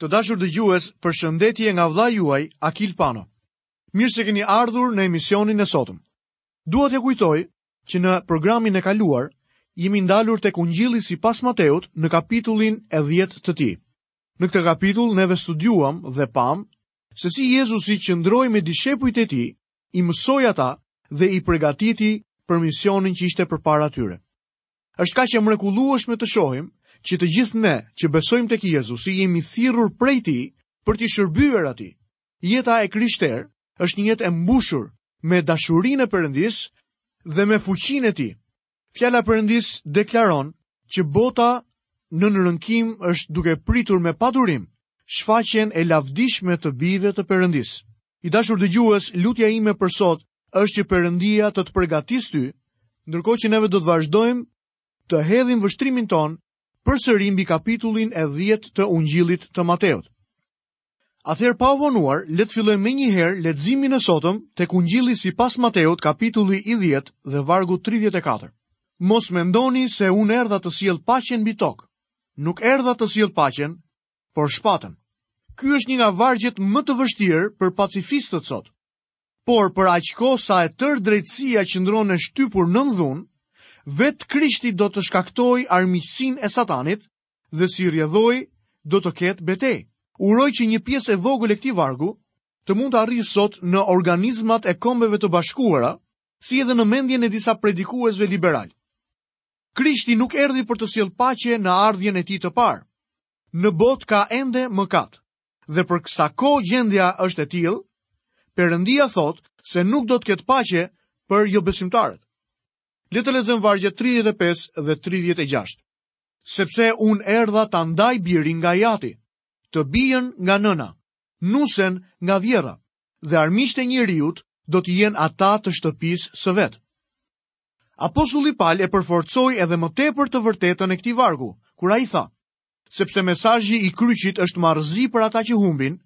Të dashur dëgjues, përshëndetje nga vëllai juaj Akil Pano. Mirë se keni ardhur në emisionin e sotëm. Dua t'ju kujtoj që në programin e kaluar jemi ndalur tek Ungjilli sipas Mateut në kapitullin e 10 të tij. Në këtë kapitull neve studiuam dhe pamë se si Jezusi qëndroi me dishepujt e tij, i mësoi ata dhe i përgatiti për misionin që ishte përpara tyre. Është kaq e mrekullueshme të shohim që të gjithë ne që besojmë tek Jezusi jemi thirrur prej Tij për t'i shërbyer Atij. Jeta e krishterë është një jetë e mbushur me dashurinë e Perëndisë dhe me fuqinë e Tij. Fjala e Perëndisë deklaron që bota nën rënkim është duke pritur me padurim shfaqjen e lavdishme të bijve të Perëndisë. I dashur dëgjues, lutja ime për sot është që Perëndia të të përgatisë ty, ndërkohë që neve do të vazhdojmë të hedhim vështrimin tonë përsëri mbi kapitullin e 10 të Ungjillit të Mateut. Atëherë pa u vonuar, le të fillojmë menjëherë leximin e sotëm tek Ungjilli sipas Mateut, kapitulli i 10 dhe vargu 34. Mos mendoni se unë erdha të sjell paqen mbi tokë. Nuk erdha të sjell paqen, por shpatën. Ky është një nga vargjet më të vështirë për pacifistët sot. Por për aq kohë sa e tërë drejtësia qëndron e shtypur nën dhunë, vetë Krishti do të shkaktojë armiqësinë e Satanit dhe si rrjedhojë do të ketë betejë. Uroj që një pjesë e vogël e këtij vargu të mund të arrijë sot në organizmat e Kombeve të Bashkuara, si edhe në mendjen e disa predikuesve liberalë. Krishti nuk erdhi për të sjellë paqe në ardhjen e tij të parë. Në botë ka ende mëkat. Dhe për aq sa kohë gjendja është e tillë, Perëndia thotë se nuk do të ketë paqe për jobesimtarët. Le të lexojmë vargjet 35 dhe 36. Sepse unë erdha ta ndaj birin nga i ati, të bijën nga nëna, nusen nga vjehrra, dhe armiqtë e njeriut do të jenë ata të shtëpisë së vet. Apostulli Pal e përforcoi edhe më tepër të vërtetën e këtij vargu, kur ai tha: Sepse mesazhi i kryqit është marrëzi për ata që humbin,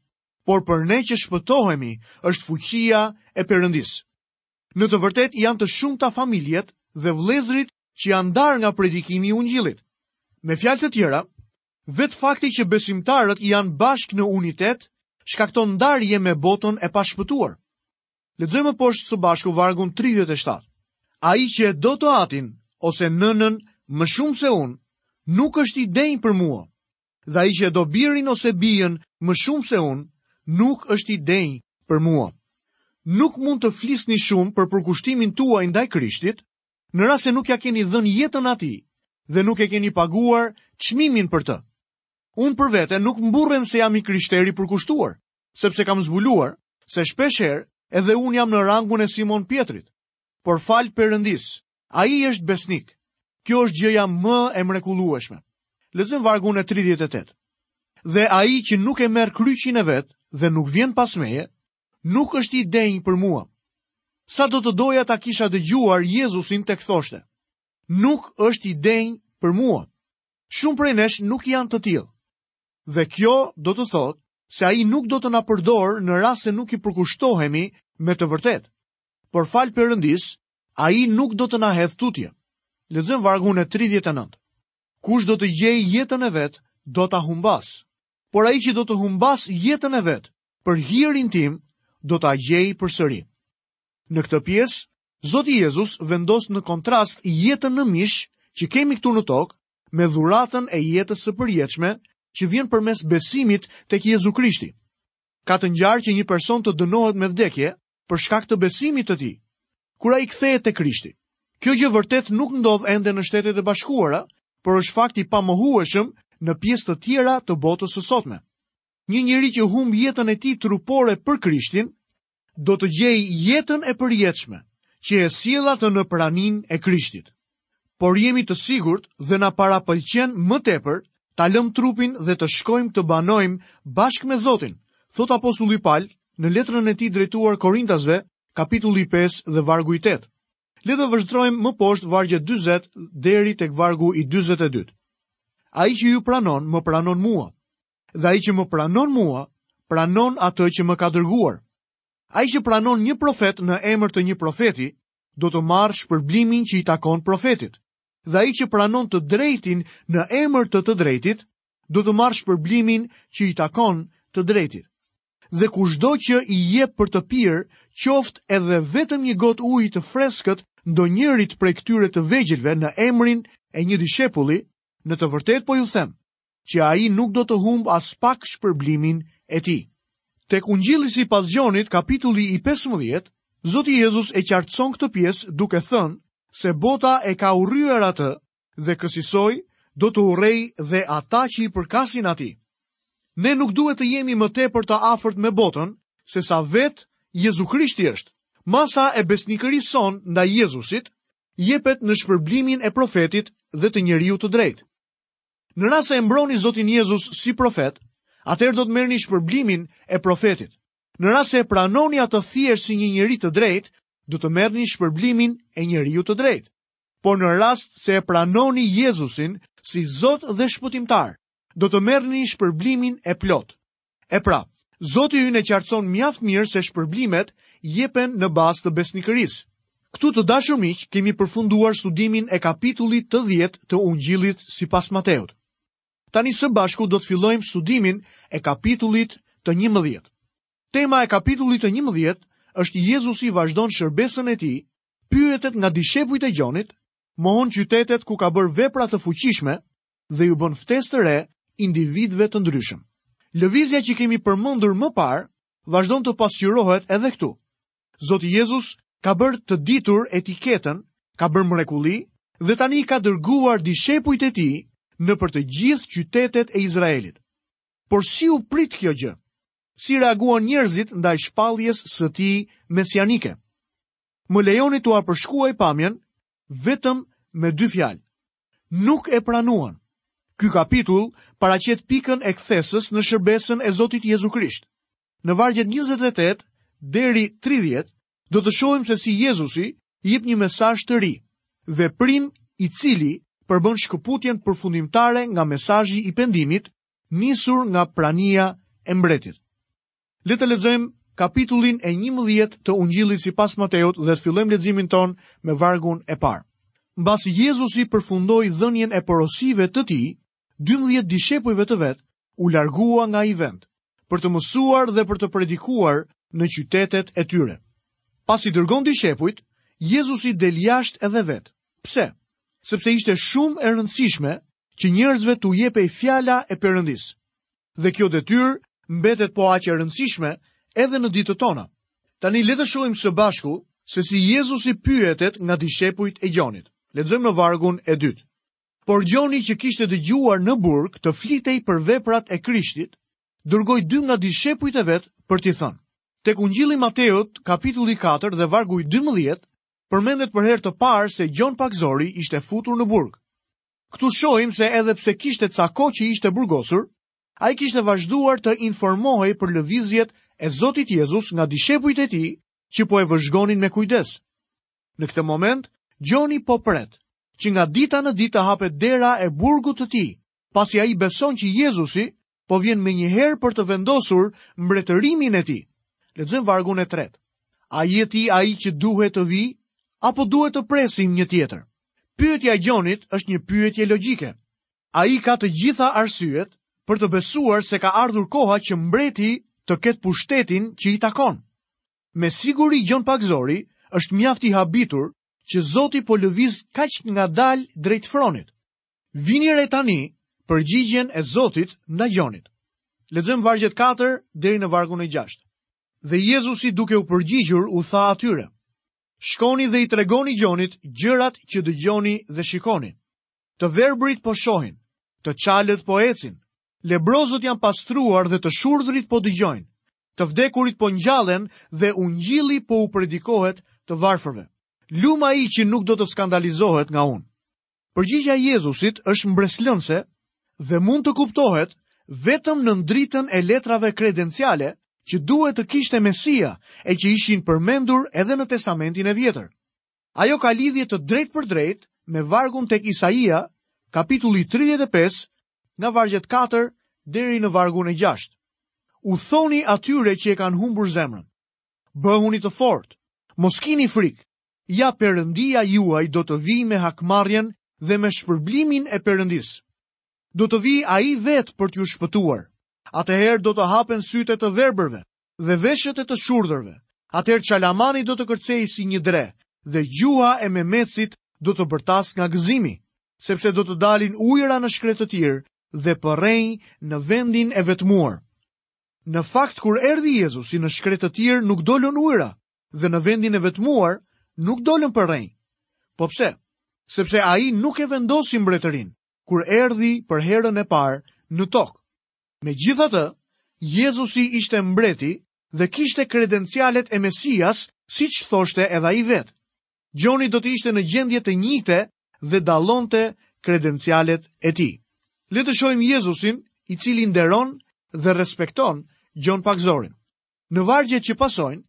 por për ne që shpëtohemi është fuqia e Perëndisë. Në të vërtetë janë të shumta familjet dhe vëllezërit që janë ndarë nga predikimi i Ungjillit. Me fjalë të tjera, vetë fakti që besimtarët janë bashkë në unitet shkakton ndarje me botën e pashpëtuar. Lexojmë poshtë së bashku vargun 37. Ai që e do të atin ose nënën më shumë se unë, nuk është i denjë për mua. Dhe ai që e do birin ose bijën më shumë se unë, nuk është i denjë për mua. Nuk mund të flisni shumë për përkushtimin tuaj ndaj Krishtit, në rast se nuk ia keni dhënë jetën atij dhe nuk e keni paguar çmimin për të. Unë për vete nuk mburrem se jam i krishter i përkushtuar, sepse kam zbuluar se shpesh herë edhe unë jam në rangun e Simon Pjetrit. Por falë Perëndisë, ai është besnik. Kjo është gjëja më e mrekullueshme. Lexojmë vargun e 38. Dhe ai që nuk e merr kryqin e vet dhe nuk vjen pas meje, nuk është i denjë për mua. Sa do të doja ta kisha dëgjuar Jezusin tek thoshte. Nuk është i denjë për mua. Shumë prej nesh nuk janë të tillë. Dhe kjo do të thotë se ai nuk do të na përdorë në rast se nuk i përkushtohemi me të vërtetë. Por falë Perëndisë, ai nuk do të na hedhë tutje. Lexojmë vargun e 39. Kush do të gjejë jetën e vet, do ta humbasë. Por ai që do të humbasë jetën e vet për hirin tim, do ta gjejë përsëri. Në këtë pjesë, Zoti Jezus vendos në kontrast jetën në mish që kemi këtu në tokë me dhuratën e jetës së përjetshme që vjen përmes besimit tek Jezu Krishti. Ka të ngjarë që një person të dënohet me vdekje për shkak të besimit të tij. Kur ai kthehet te Krishti, kjo gjë vërtet nuk ndodh ende në Shtetet e Bashkuara, por është fakt i pamohueshëm në pjesë të tjera të botës së sotme. Një njeri që humb jetën e tij trupore për Krishtin, do të gjejë jetën e përjetshme që e sjell atë në praninë e Krishtit. Por jemi të sigurt dhe na parapëlqen më tepër ta lëmë trupin dhe të shkojmë të banojmë bashkë me Zotin, thotë apostulli Pal në letrën e tij drejtuar Korintasve, kapitulli 5 dhe vargu i 8. Le të vështrojmë më poshtë vargjet 40 deri tek vargu i 42. Ai që ju pranon, më pranon mua. dhe ai që më pranon mua, pranon atë që më ka dërguar. Ai që pranon një profet në emër të një profeti, do të marrë shpërblimin që i takon profetit. Dhe ai që pranon të drejtin në emër të të drejtit, do të marrë shpërblimin që i takon të drejtit. Dhe kushdo që i jep për të pirë, qoftë edhe vetëm një gotë ujë të freskët ndonjërit prej këtyre të vegjëlve në emrin e një dishepulli, në të vërtetë po ju them, që ai nuk do të humbë aspak shpërblimin e tij. Tek Ungjilli sipas Gjonit, kapitulli i 15, Zoti Jezus e qartëson këtë pjesë duke thënë se bota e ka urryer atë dhe kësisoj do të urrejë dhe ata që i përkasin atij. Ne nuk duhet të jemi më tepër të afërt me botën, sesa vetë Jezu Krishti është. Masa e besnikërisë sonë ndaj Jezusit, jepet në shpërblimin e profetit dhe të njeriut të drejtë. Në rast se e pranoni Zotin Jezus si profet, atëherë do të merrni shpërblimin e profetit. Në rast se e pranoni atë thjesht si një njeri të drejtë, do të merrni shpërblimin e njeriut të drejtë. Por në rast se e pranoni Jezusin si Zot dhe Shpëtimtar, do të merrni shpërblimin e plotë. E pra, Zoti ynë e qartëson mjaft mirë se shpërblimet jepen në bazë të besnikërisë. Këtu të dashur miq, kemi përfunduar studimin e kapitullit të 10 të Ungjillit sipas Mateut. Tani së bashku do të fillojmë studimin e kapitullit të 11. Tema e kapitullit të 11 është Jezusi vazhdon shërbesën e tij, pyetet nga dishepujt e Gjonit, mohon qytetet ku ka bërë vepra të fuqishme, dhe u bën ftesë të re individëve të ndryshëm. Lëvizja që kemi përmendur më parë vazhdon të pasqyrohet edhe këtu. Zoti Jezus ka bërë të ditur etiketën, ka bërë mrekulli dhe tani ka dërguar dishepujt e tij nëpër të gjithë qytetet e Izraelit. Por si u prit kjo gjë? Si reaguan njerëzit ndaj shpalljes së tij mesianike? Më lejoni t'ua përshkuaj pamjen vetëm me dy fjalë. nuk e pranuan. Ky kapitull paraqet pikën e kthesës në shërbesën e Zotit Jezu Krisht. Në vargjet 28 deri 30 do të shohim se si Jezusi jep një mesazh të ri, veprim i cili përbën shkëputjen përfundimtare nga mesazhi i pendimit, nisur nga prania e mbretit. Le të lexojmë kapitullin e 11 të Ungjillit sipas Mateut dhe të fillojmë leximin tonë me vargun e parë. Mbasi Jezusi përfundoi dhënien e porosive të tij, 12 dishepujve të vet u largua nga ai vend për të mësuar dhe për të predikuar në qytetet e tyre. Pasi dërgon dishepujt, Jezusi del jashtë edhe vetë. Pse? Sepse ishte shumë e rëndësishme që njerëzve t'u jepej fjala e Perëndisë. dhe kjo detyrë mbetet po aq e rëndësishme edhe në ditët tona. Tani le të shohim së bashku se si Jezusi pyetet nga dishepujt e Gjonit. Lexojmë në vargun e dytë. Por Gjoni që kishte dëgjuar në burg të flitej për veprat e Krishtit, dërgoi dy nga dishepujt e vet për t'i thënë. Tek Ungjilli i Mateut, kapitulli 4 dhe vargu i 12, përmendet për herë të parë se Gjon Pagëzori ishte futur në burg. Këtu shohim se edhe pse kishte ca kohë që ishte burgosur, ai kishte vazhduar të informohej për lëvizjet e Zotit Jezus nga dishepujt e tij që po e vëzhgonin me kujdes. Në këtë moment, Gjoni po pret që nga dita në ditë të hapet dera e burgut të tij, pasi ai beson që Jezusi po vjen menjëherë për të vendosur mbretërimin e tij. Lexojmë vargun e tretë. A je ti ai që duhet të vijë, apo duhet të presim një tjetër? Pyetja e Gjonit është një pyetje logjike. Ai ka të gjitha arsyet për të besuar se ka ardhur koha që mbreti të ketë pushtetin që i takon. Me siguri Gjon Pagëzori është mjaft i habitur që Zoti po lëviz kaq ngadalë drejt fronit. Vini re tani përgjigjen e Zotit ndaj Gjonit. Lexojmë vargjet 4 deri në vargun e 6. Dhe Jezusi duke u përgjigjur u tha atyre: Shkoni dhe i tregoni Gjonit gjërat që dëgjoni dhe shikoni. Të verbërit po shohin, të çalët po ecin, lebrozët janë pastruar dhe të shurdhërit po dëgjojnë, të vdekurit po ngjallen dhe ungjilli po u predikohet të varfërve. Lum ai që nuk do të skandalizohet nga unë. Përgjigja e Jezusit është mbresëlënëse dhe mund të kuptohet vetëm nën dritën e letrave kredenciale që duhet të kishte Mesia e që ishin përmendur edhe në Testamentin e Vjetër. Ajo ka lidhje të drejtpërdrejtë me vargun tek Isaia, kapitulli 35, nga vargjet 4 deri në vargun e 6. U thoni atyre që e kanë humbur zemrën, bëhuni të fortë, mos kini frikë, Ja Perëndia juaj do të vijë me hakmarrjen dhe me shpërblimin e Perëndisë. Do të vijë Ai vetë për t'ju shpëtuar. Atëherë do të hapen sytë e të verbërve dhe veshët e të shurdhërve. Atëherë çalamani do të kërcejë si një dre dhe gjuha e memecit do të bërtasë nga gëzimi, sepse do të dalin ujëra në shkretëtirë dhe përrenj në vendin e vetmuar. Në fakt, kur erdhi Jezusi në shkretëtirë nuk dolën ujëra, dhe në vendin e vetmuar nuk dolën përrenj. Po pse? Sepse ai nuk e vendosi mbretërin, kur erdhi për herën e parë në tokë. Megjithatë, Jezusi ishte mbreti dhe kishte kredencialet e Mesias, siç thoshte edhe ai vetë. Gjoni do të ishte në gjendje të njihte dhe dallonte kredencialet e tij. Le të shohim Jezusin, i cili nderon dhe respekton Gjon Pagëzorin. Në vargjet që pasojnë,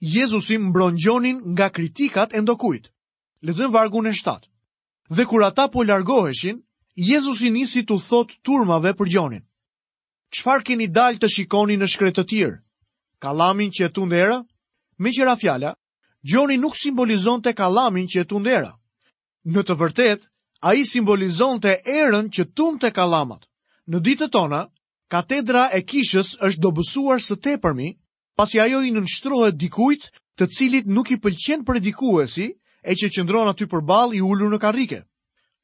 Jezusi mbron Gjonin nga kritikat e ndokujt. Lexojmë vargun e 7. Dhe kur ata po largoheshin, Jezusi nisi t'u thotë turmave për Gjonin. Çfarë keni dalë të shikoni në shkretëtirë? Kallamin që e tund era? Meqë ra fjala, Gjoni nuk simbolizonte kallamin që e tund era. Në të vërtetë, ai simbolizonte erën që tundte kallamat. Në ditët tona, Katedra e kishës është dobësuar së tepërmi, pasi ajo i nënshtrohet dikujt të cilit nuk i pëlqen predikuesi e që qëndron aty përballë i ulur në karrike.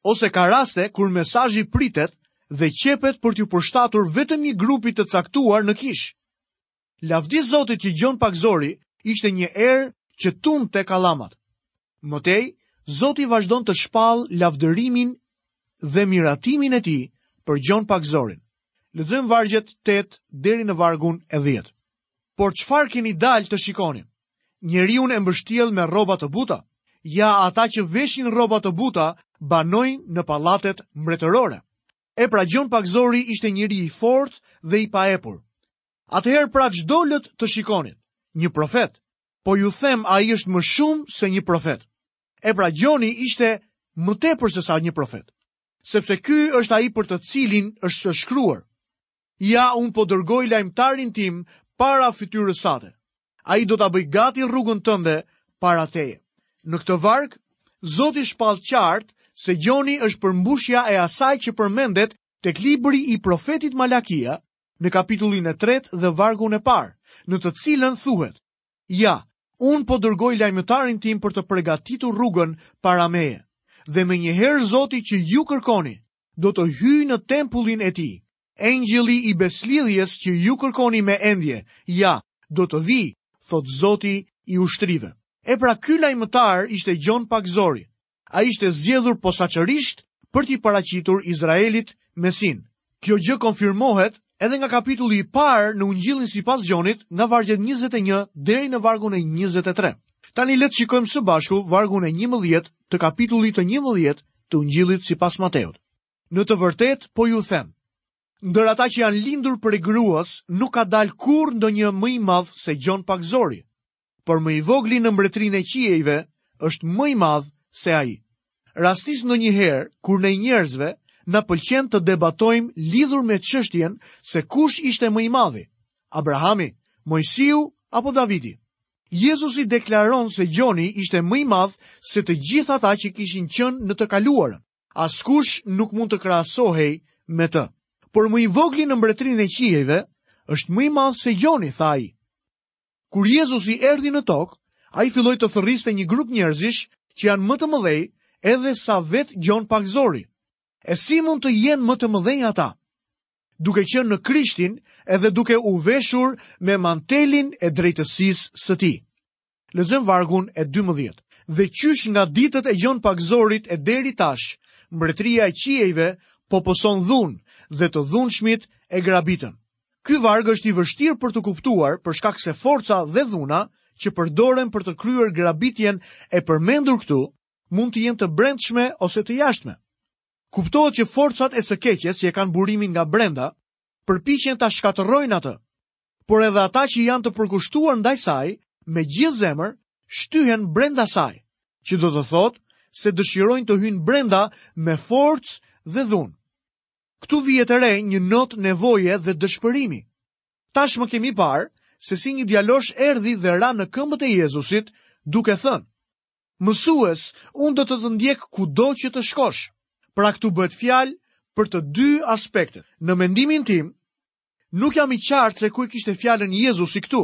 Ose ka raste kur mesazhi pritet dhe qepet për t'iu përshtatur vetëm një grupi të caktuar në kishë. Lavdi Zotit që Gjon Pagëzori ishte një erë që tundte kallamat. Më tej, Zoti vazhdon të shpallë lavdërimin dhe miratimin e tij për Gjon Pagëzorin. Lexojmë vargjet 8 deri në vargun e 10. Por çfarë keni dalë të shikoni? Njeriun e mbështjellë me rroba të buta. Ja ata që veshin rroba të buta banojnë në pallatet mbretërore. E pra Gjon Pagëzori ishte njeri i fortë dhe i paepur. Atëherë pra ç'dolët të shikonit, një profet. Po ju them ai është më shumë se një profet. E pra Gjoni ishte më tepër sesa një profet. Sepse ky është ai për të cilin është shkruar. Ja, unë po dërgoj lajmëtarin tim para fytyrës sate. Ai do ta bëjë gati rrugën tënde para teje. Në këtë varg, Zoti shpall qartë se Gjoni është përmbushja e asaj që përmendet tek libri i profetit Malakia, në kapitullin e tretë dhe vargun e parë, në të cilën thuhet, Ja, unë po dërgoj lajmëtarin tim për të përgatitur rrugën para meje, dhe menjëherë Zoti që ju kërkoni, do të hyjë në tempullin e tij. Engjëlli i besëlidhjes që ju kërkoni me endje, ja, do të vijë, thotë Zoti i ushtrive. E pra ky lajmëtar ishte Gjon Pagëzori, Ai ishte zgjedhur posaçërisht për t'i paraqitur Izraelit Mesinë. Kjo gjë konfirmohet edhe nga kapitulli i parë në Ungjillin sipas Gjonit, nga vargjet 21 deri në vargun e 23. Tani le të shikojmë së bashku vargun e 11 të kapitullit të 11 të Ungjillit sipas Mateut. Në të vërtetë po ju them, ndër ata që janë lindur prej gruas nuk ka dalë kurrë ndonjë më i madh se Gjon Pagëzori. por më i vogli në mbretërinë e qiejve është më i madh se ai. Rastis ndonjëherë, kur ne njerëzve, na pëlqen të debatojmë lidhur me çështjen se kush ishte më i madhi, Abrahami, Moisiu apo Davidi. Jezusi deklaron se Gjoni ishte më i madh se të gjithë ata që kishin qenë në të kaluarën. Askush nuk mund të krahasohej me të. Por më i vogli në mbretërinë e qiejve, është më i madh se Gjoni, tha ai. Kur Jezusi erdhi në tokë, ai filloi të thërriste një grup njerëzish që janë më të mëdhenj edhe se vetë Gjon Pagëzori. E si mund të jenë më të mëdhenj ata? Duke qenë në Krishtin edhe duke u veshur me mantelin e drejtësisë së tij. Lexojmë vargun e 12. Dhe qysh nga ditët e Gjon Pagëzorit e deri tash, mbretëria e qiejve po pëson dhunë dhe të dhunshmit e grabitin. Ky varg është i vështirë për t'u kuptuar për shkak se forca dhe dhuna që përdoren për të kryer grabitjen e përmendur këtu mund të jenë të brendshme ose të jashtme. Kuptohet që forcat e së keqes që e kanë burimin nga brenda përpiqen ta shkatërrojnë atë, por edhe ata që janë të përkushtuar ndaj saj me gjithë zemër shtyhen brenda saj, që do të thotë se dëshirojnë të hyjnë brenda me forcë dhe dhunë. Këtu vihet re një notë nevoje dhe dëshpërimi. Tashmë kemi parë se si një djalosh erdhi dhe ra në këmbët e Jezusit, duke thënë, Mësues, unë do të të ndjek kudo që të shkosh. Pra këtu bëhet fjalë për të dy aspektet. Në mendimin tim, nuk jam i qartë se ku e kishte fjalën Jezusi këtu.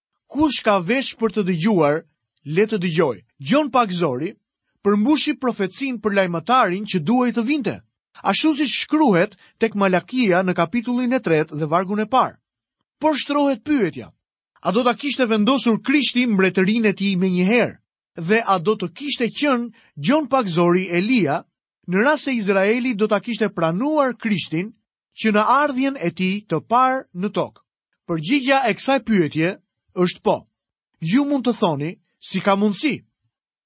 Kush ka vesh për të dëgjuar, le të dëgjojë. Gjon Pagëzori përmbushi profecinë për lajmëtarin që duhej të vinte, ashtu siç shkruhet tek Malakia në kapitullin e tretë dhe vargun e parë. Por shtrohet pyetja, a do ta kishte vendosur Krishti mbretërinë e tij menjëherë? Dhe a do të kishte qenë Gjon Pagëzori Elia në rast se Izraeli do ta kishte pranuar Krishtin që në ardhjen e tij të parë në tokë? Përgjigja e kësaj pyetjeje është po. Ju mund të thoni si ka mundësi.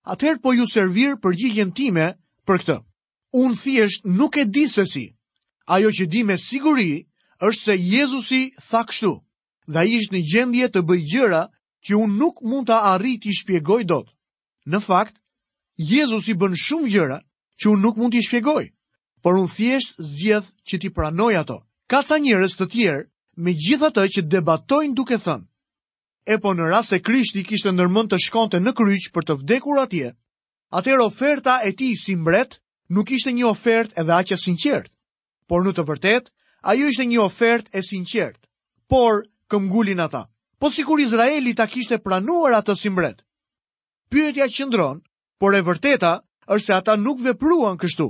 Atëherë po ju servir përgjigjen time për këtë. Unë thjesht nuk e di se si. Ajo që di me siguri është se Jezusi tha kështu, dhe ai është në gjendje të bëjë gjëra që unë nuk mund të arrij t'i shpjegoj dot. Në fakt, Jezusi bën shumë gjëra që unë nuk mund t'i shpjegoj, por unë thjesht zgjedh që t'i pranoj ato. Ka ca njerëz të tjerë, megjithatë, që debatojnë duke thënë. E po në rast se Krishti kishte ndër mend të shkonte në kryq për të vdekur atje, atëherë oferta e tij si mbret nuk ishte një ofertë edhe aq e sinqertë. Por në të vërtetë, ajo ishte një ofertë e sinqertë. Por këmbgulin ata. Po sikur Izraeli ta kishte pranuar atë si mbret. Pyetja qëndron, por e vërteta është se ata nuk vepruan kështu.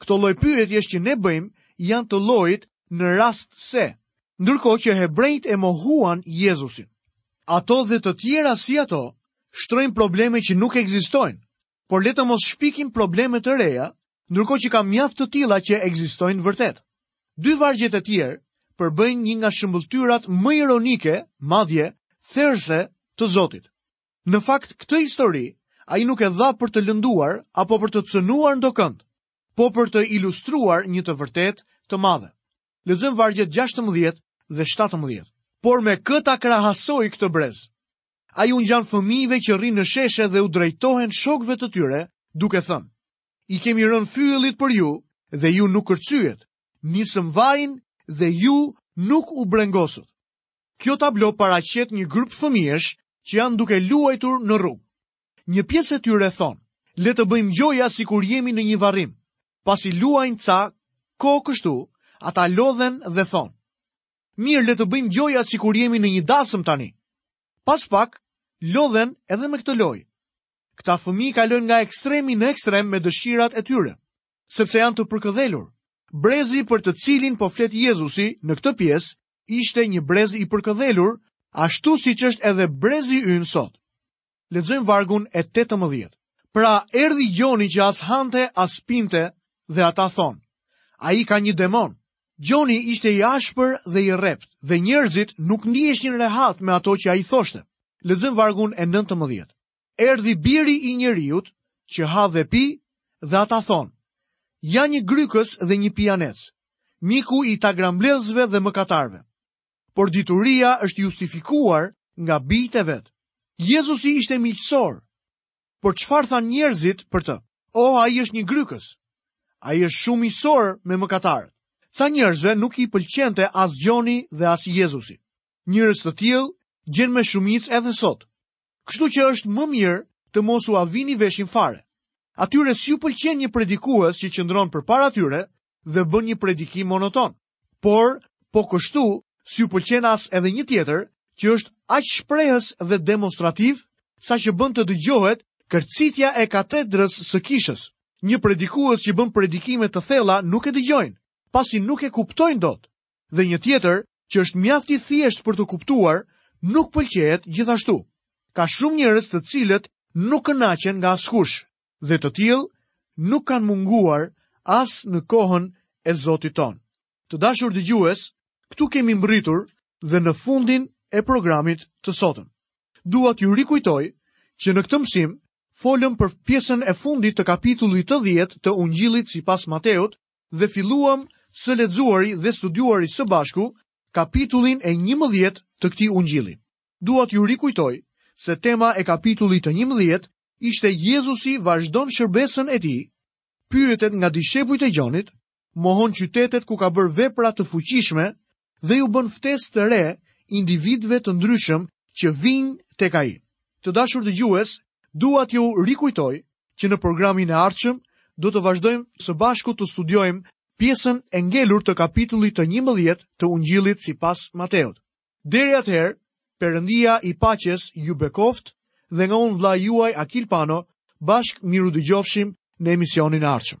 Këto lloj pyetjesh që ne bëjmë janë të llojit në rast se, ndërkohë që hebrenjtë e mohuan Jezusin. Ato dhe të tjera si ato shtrojnë probleme që nuk ekzistojnë, por le të mos shpikim probleme të reja, ndërkohë që ka mjaft të tilla që ekzistojnë vërtet. Dy vargjet e tjerë përbëjnë një nga shëmbëlltyrat më ironike, madje therëse të Zotit. Në fakt, këtë histori ai nuk e dha për të lënduar apo për të cënuar ndokënd, po për të ilustruar një të vërtetë të madhe. Lexojmë vargjet 16 dhe 17. Por me kë ta krahasoj këtë brez? Ai u ngjan fëmijëve që rrinë në sheshe dhe u drejtohen shokëve të tyre, duke thënë: "I kemi rënë fyellit për ju dhe ju nuk kërcyet, nisëm vajin dhe ju nuk u brengosët." Kjo tablo paraqet një grup fëmijësh që janë duke luajtur në rrugë. Një pjesë e tyre thonë: "Le të bëjmë gjoja sikur jemi në një varrim." Pasi luajnë ca kohë kështu, ata lodhen dhe thonë: Mirë le të bëjmë gjoja sikur jemi në një dasëm tani. Pas pak, lodhen edhe me këtë lojë. Këta fëmijë kalojnë nga ekstremi në ekstrem me dëshirat e tyre, sepse janë të përkëdhelur. Brezi për të cilin po flet Jezusi në këtë pjesë ishte një brez i përkëdhelur, ashtu siç është edhe brezi ynë sot. Lexojmë vargun e 18. Pra erdhi Gjoni që as hante, as pinte dhe ata thonë, ai ka një demon. Gjoni ishte i ashpër dhe i rreptë dhe njerëzit nuk ndiheshin rehat me ato që ai thoshte. Lexojmë vargun e 19. Erdhi biri i njeriut që ha dhe pi dhe ata thonë, ja një grykës dhe një pijanec, miku i tagrambledhësve dhe mëkatarëve. Por dituria është justifikuar nga bijtë e vet. Jezusi ishte miqësor. Por çfarë thanë njerëzit për të? Oh, ai është një grykës. Ai është shumë miqësor me mëkatarët. Ca njerëzve nuk i pëlqente as Gjoni dhe as Jezusi. Njerëz të tillë gjen me shumicë edhe sot. Kështu që është më mirë të mos ua vini veshin fare. Atyre s'u pëlqen një predikues që qëndron përpara tyre dhe bën një predikim monoton. Por, po kështu, s'u pëlqen as edhe një tjetër, që është aq shprehës dhe demonstrativ, saqë bën të dëgjohet kërcitja e katedrës së kishës. Një predikues që bën predikime të thella nuk e dëgjojnë, pasi nuk e kuptojnë dot. Dhe një tjetër, që është mjaft i thjeshtë për të kuptuar, nuk pëlqehet gjithashtu. Ka shumë njerëz të cilët nuk kënaqen nga askush. dhe të tillë nuk kanë munguar as në kohën e Zotit tonë. Të dashur dëgjues, këtu kemi mbërritur dhe në fundin e programit të sotëm. Dua t'ju rikujtoj që në këtë mësim folëm për pjesën e fundit të kapitullit të 10 të Ungjillit sipas Mateut dhe filluam së lexuari dhe studiuari së bashku kapitullin e 11 të këtij Ungjilli. Dua t'ju rikujtoj se tema e kapitullit të 11 ishte Jezusi vazhdon shërbesën e tij, pyetet nga dishepujt e Gjonit, mohon qytetet ku ka bërë vepra të fuqishme dhe u bën ftesë të re individëve të ndryshëm që vijnë tek ai. Të dashur dëgjues, dua t'ju rikujtoj që në programin e ardhshëm do të vazhdojmë së bashku të studiojmë pjesën e ngelur të kapitullit të 11 të Ungjillit sipas Mateut. Deri atëherë, Perëndia i paqes ju bekoftë dhe nga unë vëllai juaj Akil Pano, bashkë mirë u dëgjofshim në emisionin e ardhshëm.